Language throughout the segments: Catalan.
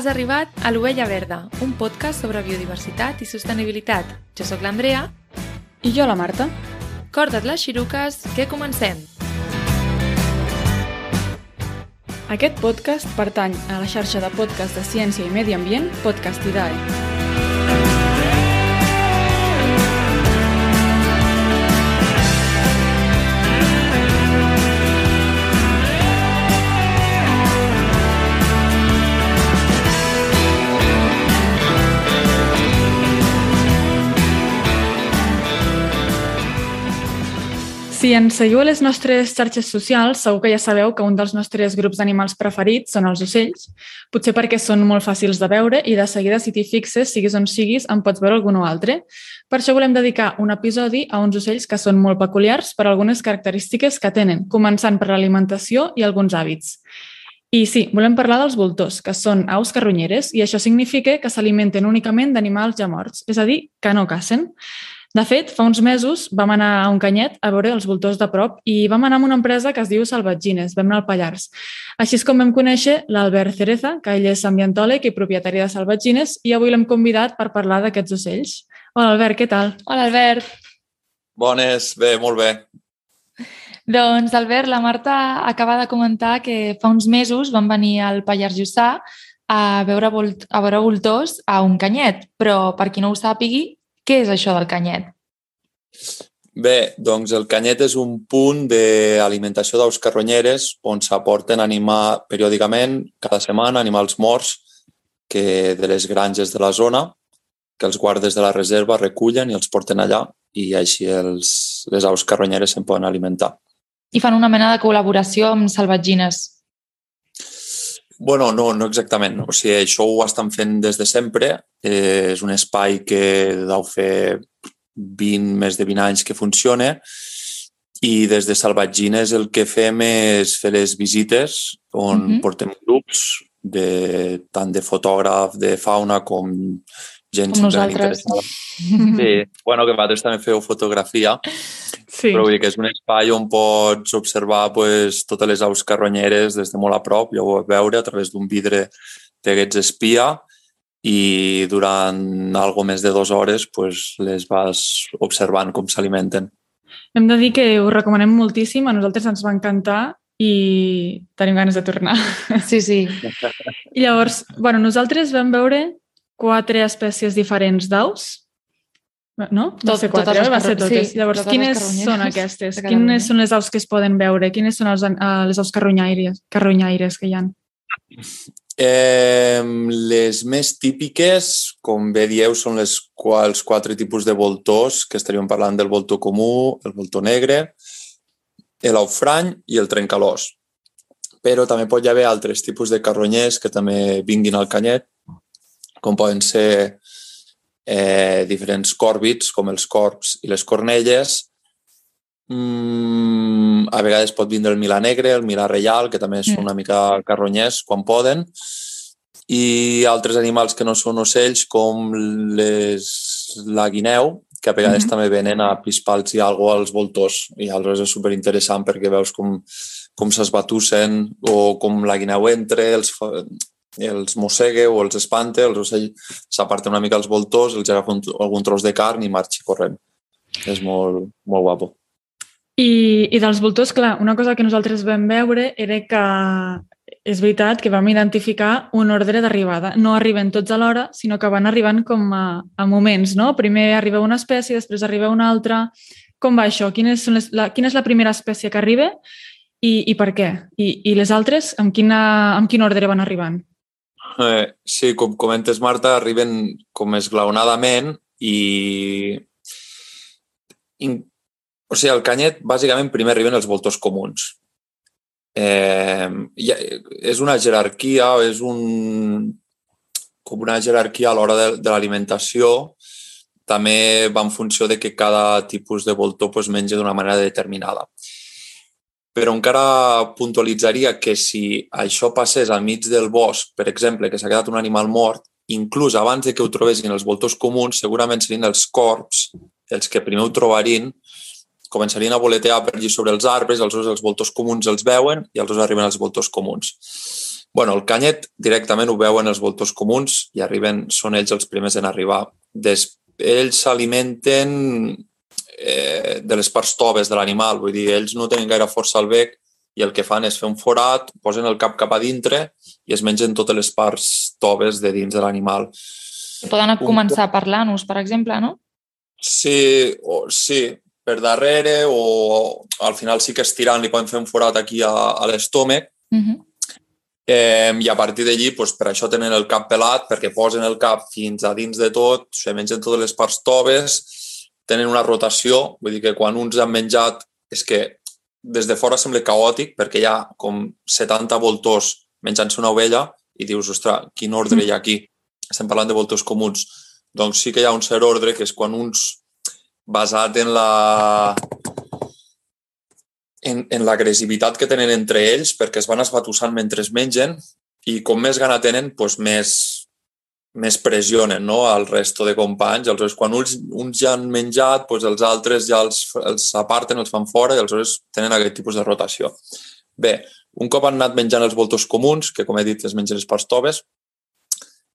Has arribat a l'Ovella Verda, un podcast sobre biodiversitat i sostenibilitat. Jo sóc l'Andrea. I jo, la Marta. Corda't les xiruques, que comencem! Aquest podcast pertany a la xarxa de podcast de ciència i medi ambient Podcastidae. Ens seguiu a les nostres xarxes socials, segur que ja sabeu que un dels nostres grups d'animals preferits són els ocells, potser perquè són molt fàcils de veure i de seguida si t'hi fixes, siguis on siguis, en pots veure algun o altre. Per això volem dedicar un episodi a uns ocells que són molt peculiars per algunes característiques que tenen, començant per l'alimentació i alguns hàbits. I sí, volem parlar dels voltors, que són aus carronyeres, i això significa que s'alimenten únicament d'animals ja morts, és a dir, que no cacen. De fet, fa uns mesos vam anar a un canyet a veure els voltors de prop i vam anar amb una empresa que es diu Salvatgines, vam anar al Pallars. Així és com vam conèixer l'Albert Cereza, que ell és ambientòleg i propietari de Salvatgines, i avui l'hem convidat per parlar d'aquests ocells. Hola, Albert, què tal? Hola, Albert. Bones, bé, molt bé. Doncs, Albert, la Marta acaba de comentar que fa uns mesos van venir al Pallars Jussà a veure, a veure voltors a un canyet, però per qui no ho sàpigui, què és això del canyet? Bé, doncs el canyet és un punt d'alimentació d'aus carronyeres on s'aporten animar periòdicament, cada setmana, animals morts que de les granges de la zona, que els guardes de la reserva recullen i els porten allà i així els, les aus carronyeres se'n poden alimentar. I fan una mena de col·laboració amb salvatgines. Bueno, no, no exactament. O sigui, això ho estan fent des de sempre. Eh, és un espai que deu fer 20, més de 20 anys que funciona i des de Salvatgines el que fem és fer les visites on uh mhm. -huh. portem grups de, tant de fotògraf, de fauna com gent com nosaltres. interessada. Sí, bueno, que vosaltres també feu fotografia, sí. però vull dir que és un espai on pots observar pues, totes les aus carronyeres des de molt a prop, ja ho vas veure a través d'un vidre d'aquests espia i durant algo més de dues hores pues, les vas observant com s'alimenten. Hem de dir que ho recomanem moltíssim, a nosaltres ens va encantar i tenim ganes de tornar. Sí, sí. I llavors, bueno, nosaltres vam veure quatre espècies diferents d'aus, no? Va Tot, ser quatre, totes eh? va ser totes. Sí, Llavors, totes quines són aquestes? Quines són les aus que es poden veure? Quines són els, uh, les aus carronyaires, carronyaires que hi ha? Eh, les més típiques, com bé dieu, són les quals quatre tipus de voltors, que estaríem parlant del voltor comú, el voltor negre, l'aufrany i el trencalós. Però també pot hi haver altres tipus de carronyers que també vinguin al canyet, com poden ser eh, diferents còrbits, com els corps i les cornelles. Mm, a vegades pot vindre el milà negre, el milà reial, que també són mm. una mica carronyers quan poden, i altres animals que no són ocells, com les, la guineu, que a vegades mm -hmm. també venen a pispals i algo als voltors. I aleshores és superinteressant perquè veus com, com s'esbatussen o com la guineu entra, els, els mossega o els espanta, els ocells s'aparten una mica els voltors, els agafa un, algun tros de carn i marxa corrent. És molt, molt guapo. I, I dels voltors, clar, una cosa que nosaltres vam veure era que és veritat que vam identificar un ordre d'arribada. No arriben tots alhora, sinó que van arribant com a, a moments, no? Primer arriba una espècie, després arriba una altra. Com va això? Quina és, les, la, quina és la primera espècie que arriba i, i per què? I, I les altres, amb, quina, amb quin ordre van arribant? Eh, sí, com comentes, Marta, arriben com esglaonadament i... In... O sigui, al canyet, bàsicament, primer arriben els voltors comuns. Eh, és una jerarquia, és un, com una jerarquia a l'hora de, de l'alimentació, també va en funció de que cada tipus de voltor pues, menja d'una manera determinada però encara puntualitzaria que si això passés al mig del bosc, per exemple, que s'ha quedat un animal mort, inclús abans de que ho trobessin els voltors comuns, segurament serien els corps els que primer ho trobarien, començarien a voletear per allí sobre els arbres, aleshores els voltors comuns els veuen i aleshores arriben els voltors comuns. bueno, el canyet directament ho veuen els voltors comuns i arriben, són ells els primers en arribar. Des, ells s'alimenten eh, de les parts toves de l'animal, vull dir, ells no tenen gaire força al bec i el que fan és fer un forat, posen el cap cap a dintre i es mengen totes les parts toves de dins de l'animal. Poden començar parlant-nos, per exemple, no? Sí, o, sí, per darrere o al final sí que estirant li poden fer un forat aquí a, a l'estómac uh mhm. -huh. eh, i a partir d'allí pues, per això tenen el cap pelat perquè posen el cap fins a dins de tot, se mengen totes les parts toves, tenen una rotació, vull dir que quan uns han menjat és que des de fora sembla caòtic perquè hi ha com 70 voltors menjant-se una ovella i dius, ostres, quin ordre hi ha aquí? Estem parlant de voltors comuns. Doncs sí que hi ha un cert ordre, que és quan uns, basat en la en, en l'agressivitat que tenen entre ells, perquè es van esbatussant mentre es mengen, i com més gana tenen, doncs més, més pressionen no? al resto de companys. Aleshores, quan uns, uns ja han menjat, doncs els altres ja els, els aparten, els fan fora i aleshores tenen aquest tipus de rotació. Bé, un cop han anat menjant els voltors comuns, que com he dit es mengen les parts toves,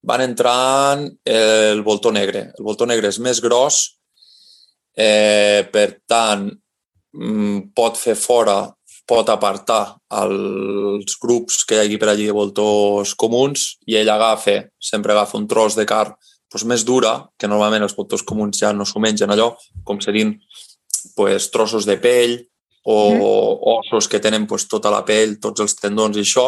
van entrant el voltor negre. El voltor negre és més gros, eh, per tant, mm, pot fer fora, pot apartar els grups que hi hagi per allí de voltors comuns i ell agafa, sempre agafa un tros de carn doncs, més dura, que normalment els voltors comuns ja no s'ho mengen allò, com serien pues, trossos de pell o mm. ossos que tenen pues, tota la pell, tots els tendons i això,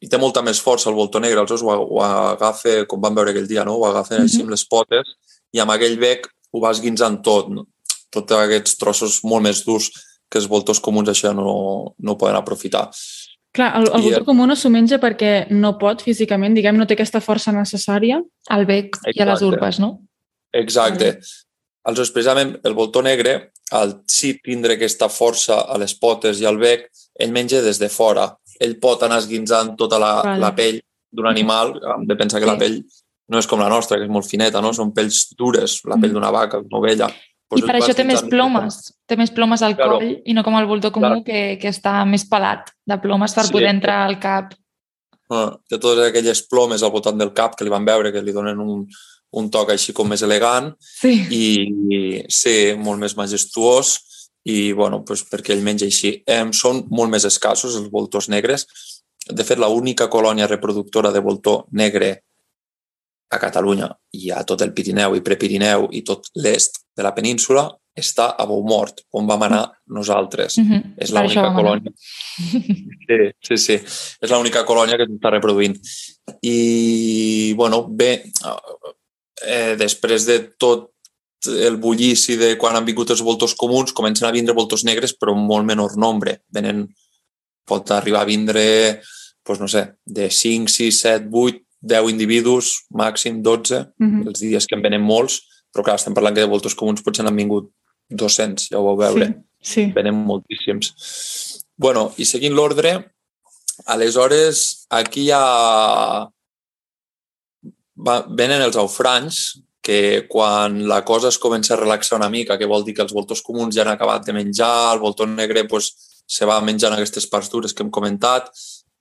i té molta més força el voltor negre, aleshores ho, ho agafa, com vam veure aquell dia, no? ho agafa mm -hmm. amb les potes i amb aquell bec ho va esguinçant tot, no? tots aquests trossos molt més durs que els voltors comuns això no, no poden aprofitar. Clar, el, el voltor comú no s'ho menja perquè no pot físicament, diguem, no té aquesta força necessària. Al bec Exacte. i a les urpes, no? Exacte. Mm. Aleshores, precisament, el voltor negre, al sí tindre aquesta força a les potes i al bec, ell menja des de fora ell pot anar esguinçant tota la, vale. la pell d'un animal, hem de pensar que sí. la pell no és com la nostra, que és molt fineta, no? Són pells dures, la pell d'una vaca, d'una ovella. Pues I per això té més plomes, té més plomes al claro. coll i no com el voltor comú claro. que, que està més pelat de plomes per sí. poder entrar al cap. Ah, té totes aquelles plomes al voltant del cap que li van veure, que li donen un, un toc així com més elegant sí. i, i sí, molt més majestuós i bueno, doncs perquè ell menja així. Eh, són molt més escassos els voltors negres. De fet, l'única colònia reproductora de voltor negre a Catalunya i a tot el Pirineu i Prepirineu i tot l'est de la península està a Boumort, on vam anar nosaltres. Mm -hmm. És l'única colònia. Sí, sí, sí. És l'única colònia que s'està reproduint. I, bueno, bé, eh, després de tot el bullici de quan han vingut els voltors comuns, comencen a vindre voltors negres, però en molt menor nombre. Venen, pot arribar a vindre, doncs no sé, de 5, 6, 7, 8, 10 individus, màxim 12, mm -hmm. els dies que en venen molts, però clar, estem parlant que de voltors comuns potser n'han vingut 200, ja ho vau veure. Sí, sí. Venen moltíssims. bueno, i seguint l'ordre, aleshores aquí ja va, venen els aufranys, que quan la cosa es comença a relaxar una mica, que vol dir que els voltors comuns ja han acabat de menjar, el voltor negre pues, se va menjant aquestes parts dures que hem comentat,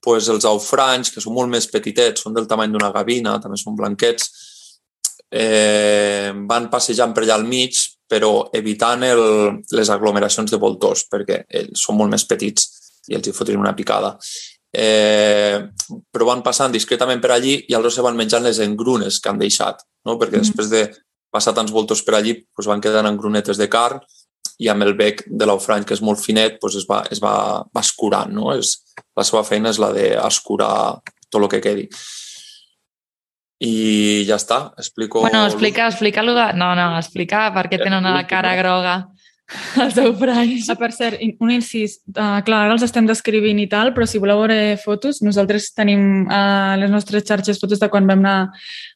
pues, els aufranys, que són molt més petitets, són del tamany d'una gavina, també són blanquets, eh, van passejant per allà al mig, però evitant el, les aglomeracions de voltors, perquè ells són molt més petits i els hi fotrin una picada eh, però van passant discretament per allí i aleshores se van menjant les engrunes que han deixat, no? perquè mm. després de passar tants voltors per allí doncs van quedant engrunetes de carn i amb el bec de l'aufrany, que és molt finet, doncs es va, es va, va escurant. No? És, la seva feina és la d'escurar tot el que quedi. I ja està, explico... Bueno, explica, explica de... No, no, explica per què tenen la cara groga. els eufranys. Ah, per cert, un incís. Uh, clar, ara els estem descrivint i tal, però si voleu veure fotos, nosaltres tenim a uh, les nostres xarxes fotos de quan vam anar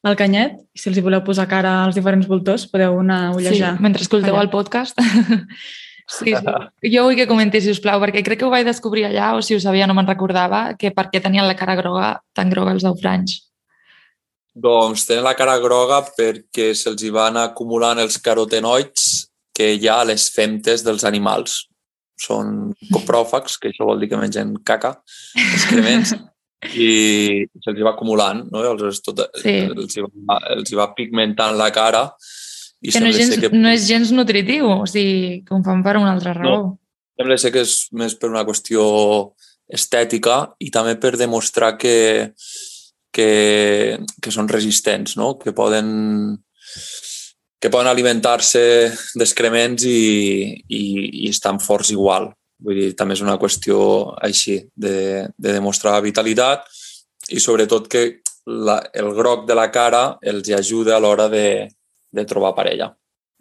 al Canyet, i si els hi voleu posar cara als diferents voltors, podeu anar a ullejar. Sí, mentre escolteu allà. el podcast. Sí, sí. Jo vull que comentis, si us plau, perquè crec que ho vaig descobrir allà, o si ho sabia no me'n recordava, que per què tenien la cara groga, tan groga els eufranys. Doncs tenen la cara groga perquè se'ls hi van acumulant els carotenoids que hi ha a les femtes dels animals. Són copròfags, que això vol dir que mengen caca, excrements, i se'ls va acumulant, no? Els, tot, sí. els, hi va, els hi va pigmentant la cara. I que no, gens, que... no és gens nutritiu, o sigui, que ho fan per una altra raó. No, sembla ser que és més per una qüestió estètica i també per demostrar que, que, que són resistents, no? que poden que poden alimentar-se d'excrements i, i, i estan forts igual. Vull dir, també és una qüestió així, de, de demostrar vitalitat i sobretot que la, el groc de la cara els ajuda a l'hora de, de trobar parella.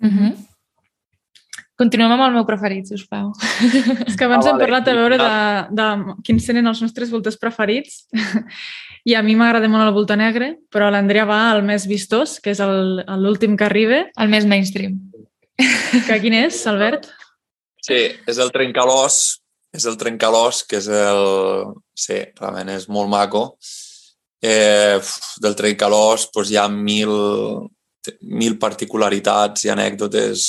Mm -hmm. Continuem amb el meu preferit, si us plau. És que abans ah, vale. hem parlat a veure de, de quins serien els nostres voltors preferits i a mi m'agrada molt el voltor negre, però l'Andrea va al més vistós, que és l'últim que arriba. El més mainstream. Que quin és, Albert? Sí, és el trencalós, és el trencalós, que és el... Sí, realment és molt maco. Eh, del trencalós doncs hi ha mil, mil particularitats i anècdotes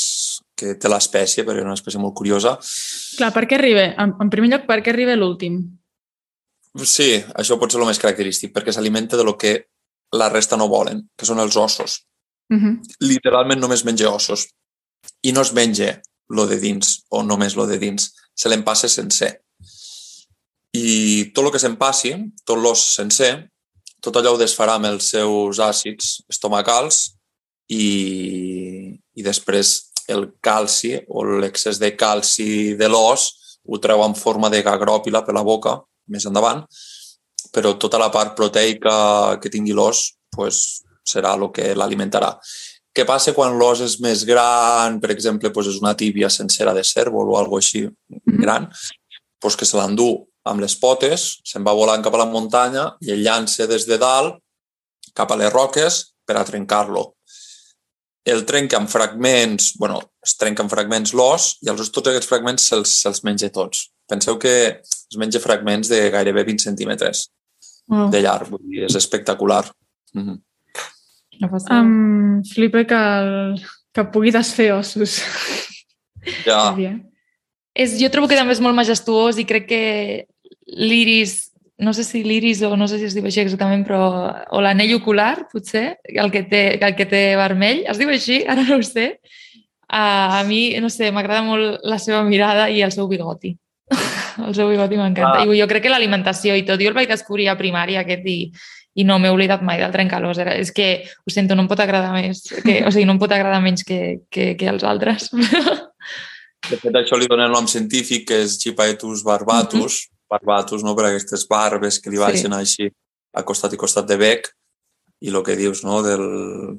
que té l'espècie, perquè és una espècie molt curiosa. Clar, per què arriba? En, en primer lloc, per què arriba l'últim? Sí, això pot ser el més característic, perquè s'alimenta de lo que la resta no volen, que són els ossos. Uh mhm. -huh. Literalment només menja ossos. I no es menja lo de dins, o només lo de dins. Se l'empassa sencer. I tot el que se'n passi, tot l'os sencer, tot allò ho desfarà amb els seus àcids estomacals i, i després el calci o l'excés de calci de l'os ho treu en forma de gagròpila per la boca, més endavant, però tota la part proteica que tingui l'os pues, serà el que l'alimentarà. Què passa quan l'os és més gran, per exemple, pues és una tíbia sencera de cèrvol o alguna així mm-hmm. gran, pues que se l'endú amb les potes, se'n va volant cap a la muntanya i el llança des de dalt cap a les roques per a trencar-lo el trenca en fragments, bueno, es trenca en fragments l'os i els, tots aquests fragments se'ls se menja tots. Penseu que es menja fragments de gairebé 20 centímetres oh. de llarg, vull dir, és espectacular. Mm -hmm. no um, flipa que, el, que pugui desfer ossos. Ja. és, jo trobo que també és molt majestuós i crec que l'iris no sé si l'iris o no sé si es diu així exactament, però o l'anell ocular, potser, el que, té, el que té vermell, es diu així, ara no ho sé. Uh, a mi, no sé, m'agrada molt la seva mirada i el seu bigoti. el seu bigoti m'encanta. Ah. I jo crec que l'alimentació i tot, jo el vaig descobrir a primària aquest i, i no m'he oblidat mai del trencalós. Era, és que, ho sento, no em pot agradar més, que, o sigui, no em pot agradar menys que, que, que els altres. De fet, això li donen nom científic, que és Chipaetus barbatus, mm -hmm barbatos, no? per aquestes barbes que li baixen sí. així a costat i costat de bec i el que dius, no? Del,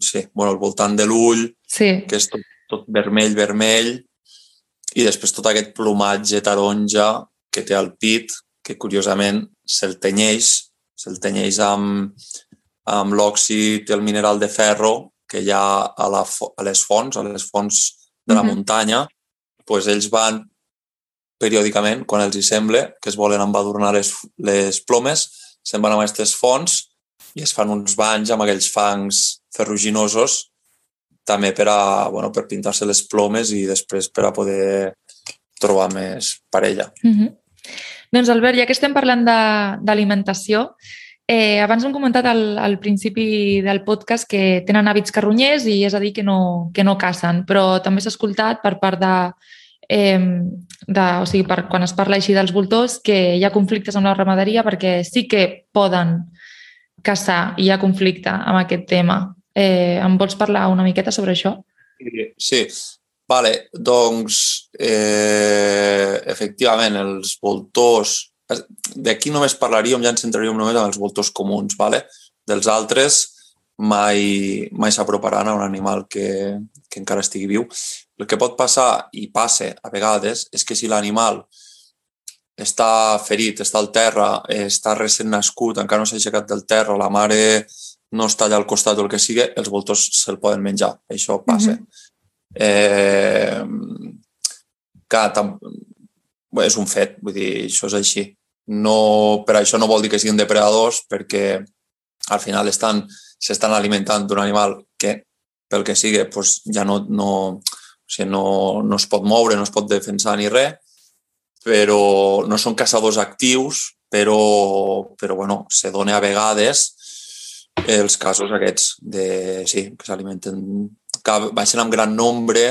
sí, bueno, al voltant de l'ull, sí. que és tot, tot vermell, vermell, i després tot aquest plomatge taronja que té al pit, que curiosament se'l tenyeix, se'l tenyeix amb, amb l'òxid i el mineral de ferro que hi ha a, la, a les fonts, a les fonts de la mm -hmm. muntanya, pues ells van periòdicament, quan els hi sembla, que es volen embadurnar les, les plomes, se'n van a aquestes fonts i es fan uns banys amb aquells fangs ferruginosos també per, a, bueno, per pintar-se les plomes i després per a poder trobar més parella. Mm -hmm. Doncs Albert, ja que estem parlant d'alimentació, eh, abans hem comentat al, al principi del podcast que tenen hàbits carronyers i és a dir que no, que no cacen, però també s'ha escoltat per part de, eh, de, o sigui, per, quan es parla així dels voltors, que hi ha conflictes amb la ramaderia perquè sí que poden caçar i hi ha conflicte amb aquest tema. Eh, em vols parlar una miqueta sobre això? Sí, vale, doncs eh, efectivament els voltors d'aquí només parlaríem, ja ens centraríem només en els voltors comuns, vale? dels altres mai, mai s'aproparan a un animal que, que encara estigui viu. El que pot passar, i passa a vegades, és que si l'animal està ferit, està al terra, està recent nascut, encara no s'ha aixecat del terra, la mare no està allà al costat o el que sigui, els voltors se'l poden menjar. Això passa. Mm -hmm. eh, que tam... és un fet, vull dir, això és així. No, per això no vol dir que siguin depredadors, perquè al final estan s'estan alimentant d'un animal que, pel que sigui, doncs ja no, no, o sigui, no, no es pot moure, no es pot defensar ni res, però no són caçadors actius però, però bueno, se dona a vegades els casos aquests de, sí, que s'alimenten, que baixen amb gran nombre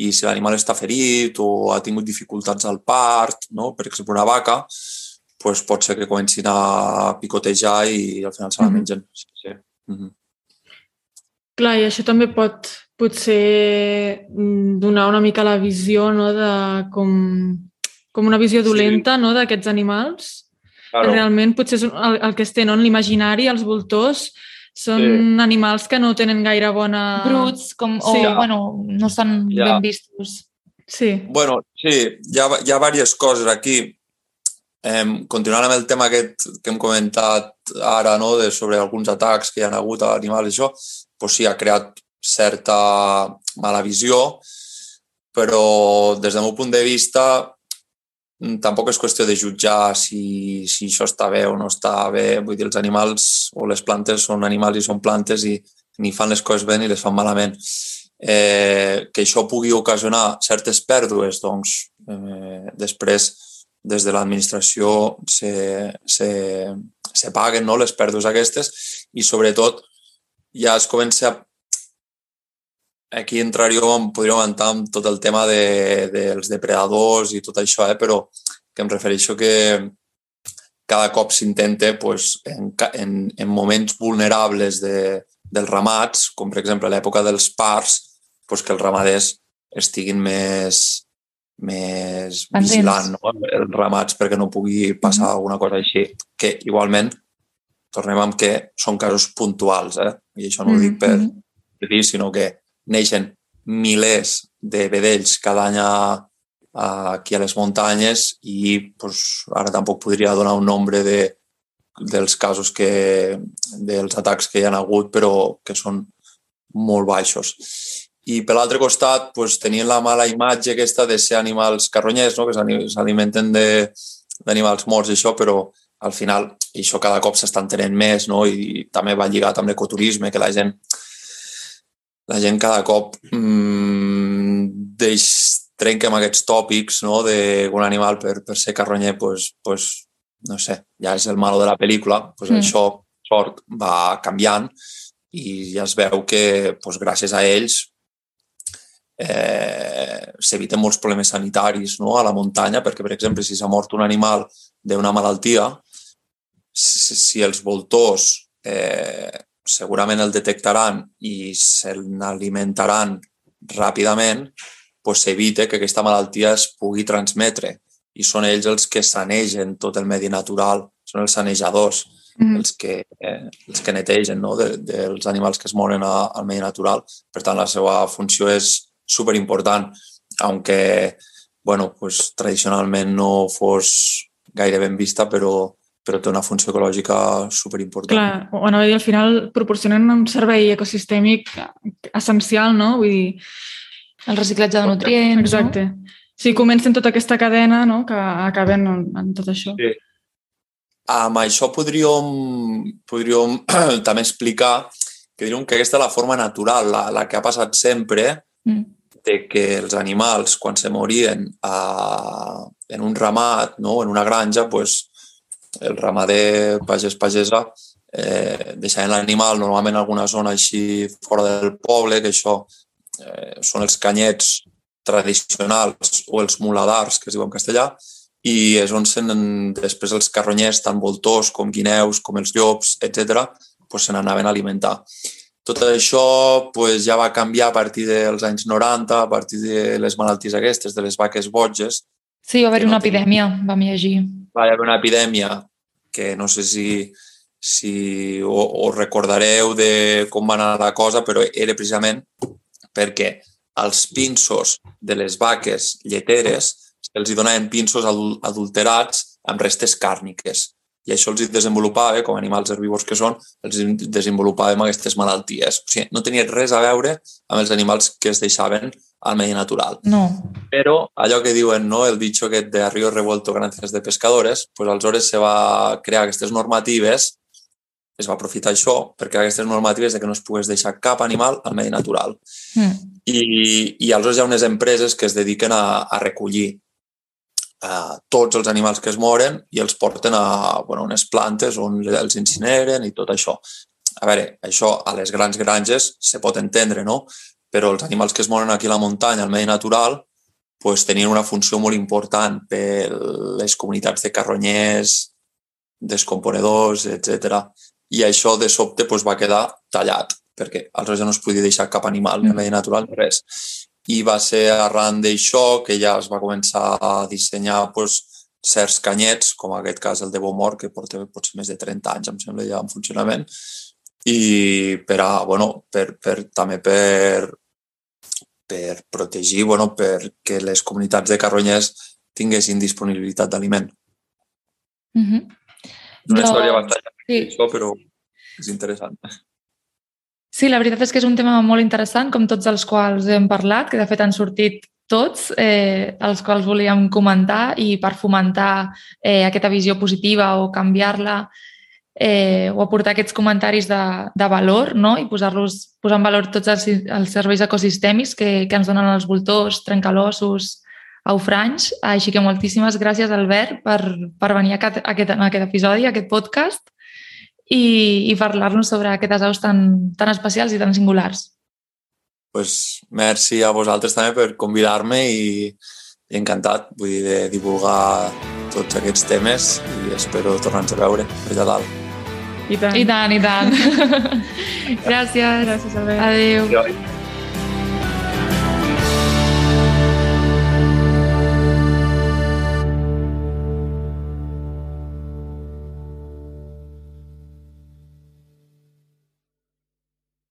i si l'animal està ferit o ha tingut dificultats al part, no? per exemple una vaca, pues pot ser que comencin a picotejar i al final se la mengen. Sí, sí. Mm -hmm. Clar, i això també pot potser mm, donar una mica la visió no, de com, com una visió dolenta sí. no, d'aquests animals. Claro. Realment potser és el, el que es té no? en l'imaginari, els voltors, són sí. animals que no tenen gaire bona... Bruts, com, o, sí. bueno, no estan ja. ben vistos. Sí. Bueno, sí, hi ha, hi ha diverses coses aquí. Eh, continuant amb el tema aquest que hem comentat ara no, de sobre alguns atacs que hi ha hagut a l'animal i això, doncs sí, ha creat certa mala visió, però des del meu punt de vista mm, tampoc és qüestió de jutjar si, si això està bé o no està bé. Vull dir, els animals o les plantes són animals i són plantes i ni fan les coses bé ni les fan malament. Eh, que això pugui ocasionar certes pèrdues, doncs eh, després des de l'administració se, se, se paguen no, les pèrdues aquestes i sobretot ja es comença a aquí entraríem, podríem entrar amb tot el tema de, dels depredadors i tot això, eh? però que em refereixo que cada cop s'intenta pues, en, en, en moments vulnerables de, dels ramats, com per exemple l'època dels parts, pues, que els ramaders estiguin més, més Pendents. vigilant no? els ramats perquè no pugui passar mm -hmm. alguna cosa així. Que igualment, tornem amb que són casos puntuals, eh? i això no ho dic per dir, sinó que neixen milers de vedells cada any a, a, aquí a les muntanyes i pues, ara tampoc podria donar un nombre de, dels casos que, dels atacs que hi ha hagut, però que són molt baixos i per l'altre costat pues, tenien la mala imatge aquesta de ser animals carronyers, no? que s'alimenten d'animals morts i això, però al final això cada cop s'està entenent més no? I, i també va lligat amb l'ecoturisme, que la gent la gent cada cop mmm, deix, trenca amb aquests tòpics no? d'un animal per, per ser carronyer, pues, pues, no sé, ja és el malo de la pel·lícula, pues mm. això, sort, va canviant i ja es veu que pues, gràcies a ells eh, s'eviten molts problemes sanitaris no? a la muntanya, perquè, per exemple, si s'ha mort un animal d'una malaltia, si, si els voltors eh, segurament el detectaran i se n'alimentaran ràpidament, doncs s'evita que aquesta malaltia es pugui transmetre. I són ells els que sanegen tot el medi natural, són els sanejadors, mm. els, que, eh, els que netegen no? de, dels animals que es moren a, al medi natural. Per tant, la seva funció és súper important, aunque bueno, pues, tradicionalment no fos gaire ben vista, però, però té una funció ecològica superimportant. Clar, o anava a dir, al final proporcionen un servei ecosistèmic essencial, no? Vull dir... El reciclatge de nutrients, Exacte. No? Sí, comencen tota aquesta cadena no? que acaben en, en tot això. Sí. Amb això podríem, podríem també explicar que diríem que aquesta és la forma natural, la, la que ha passat sempre, mm de que els animals, quan se morien a, en un ramat, no? en una granja, pues, el ramader pagès-pagesa eh, deixaven l'animal normalment en alguna zona així fora del poble, que això eh, són els canyets tradicionals o els muladars, que es diu en castellà, i és on se després els carronyers, tant voltors com guineus, com els llops, etc., pues se n'anaven a alimentar. Tot això pues, ja va canviar a partir dels anys 90, a partir de les malalties aquestes, de les vaques boges. Sí, va haver no una epidèmia, vam llegir. Va haver una epidèmia que no sé si, si ho recordareu de com va anar la cosa, però era precisament perquè als pinsos de les vaques lleteres els hi donaven pinsos adulterats amb restes càrniques i això els desenvolupava, com animals herbívors que són, els desenvolupàvem aquestes malalties. O sigui, no tenia res a veure amb els animals que es deixaven al medi natural. No. Però allò que diuen, no, el dicho aquest de Río revuelto grances de pescadores, pues aleshores se va crear aquestes normatives, es va aprofitar això per crear aquestes normatives de que no es pogués deixar cap animal al medi natural. Mm. I, I aleshores hi ha unes empreses que es dediquen a, a recollir eh, tots els animals que es moren i els porten a bueno, unes plantes on els incineren i tot això. A veure, això a les grans granges se pot entendre, no? Però els animals que es moren aquí a la muntanya, al medi natural, pues, tenien una funció molt important per les comunitats de carronyers, descomponedors, etc. I això de sobte pues, va quedar tallat, perquè aleshores ja no es podia deixar cap animal en el medi natural, res i va ser arran d'això que ja es va començar a dissenyar pues, certs canyets, com en aquest cas el de Beaumort, que porta potser més de 30 anys, em sembla, ja en funcionament, i per a, bueno, per, per, també per, per protegir, bueno, perquè les comunitats de carronyers tinguessin disponibilitat d'aliment. Mm -hmm. Una història bastant sí. això, però és interessant. Sí, la veritat és que és un tema molt interessant, com tots els quals hem parlat, que de fet han sortit tots, eh, els quals volíem comentar i per fomentar eh, aquesta visió positiva o canviar-la eh, o aportar aquests comentaris de, de valor no? i posar-los posar en valor tots els, els serveis ecosistèmics que, que ens donen els voltors, trencalossos, aufranys. Així que moltíssimes gràcies, Albert, per, per venir a aquest, a aquest, a aquest episodi, a aquest podcast i, i parlar-nos sobre aquestes aus tan, tan especials i tan singulars. pues, merci a vosaltres també per convidar-me i, i encantat vull dir, de divulgar tots aquests temes i espero tornar-nos a veure allà dalt. I tant. I tant, i tant. Gràcies. Gràcies, Albert. Adéu. Adéu.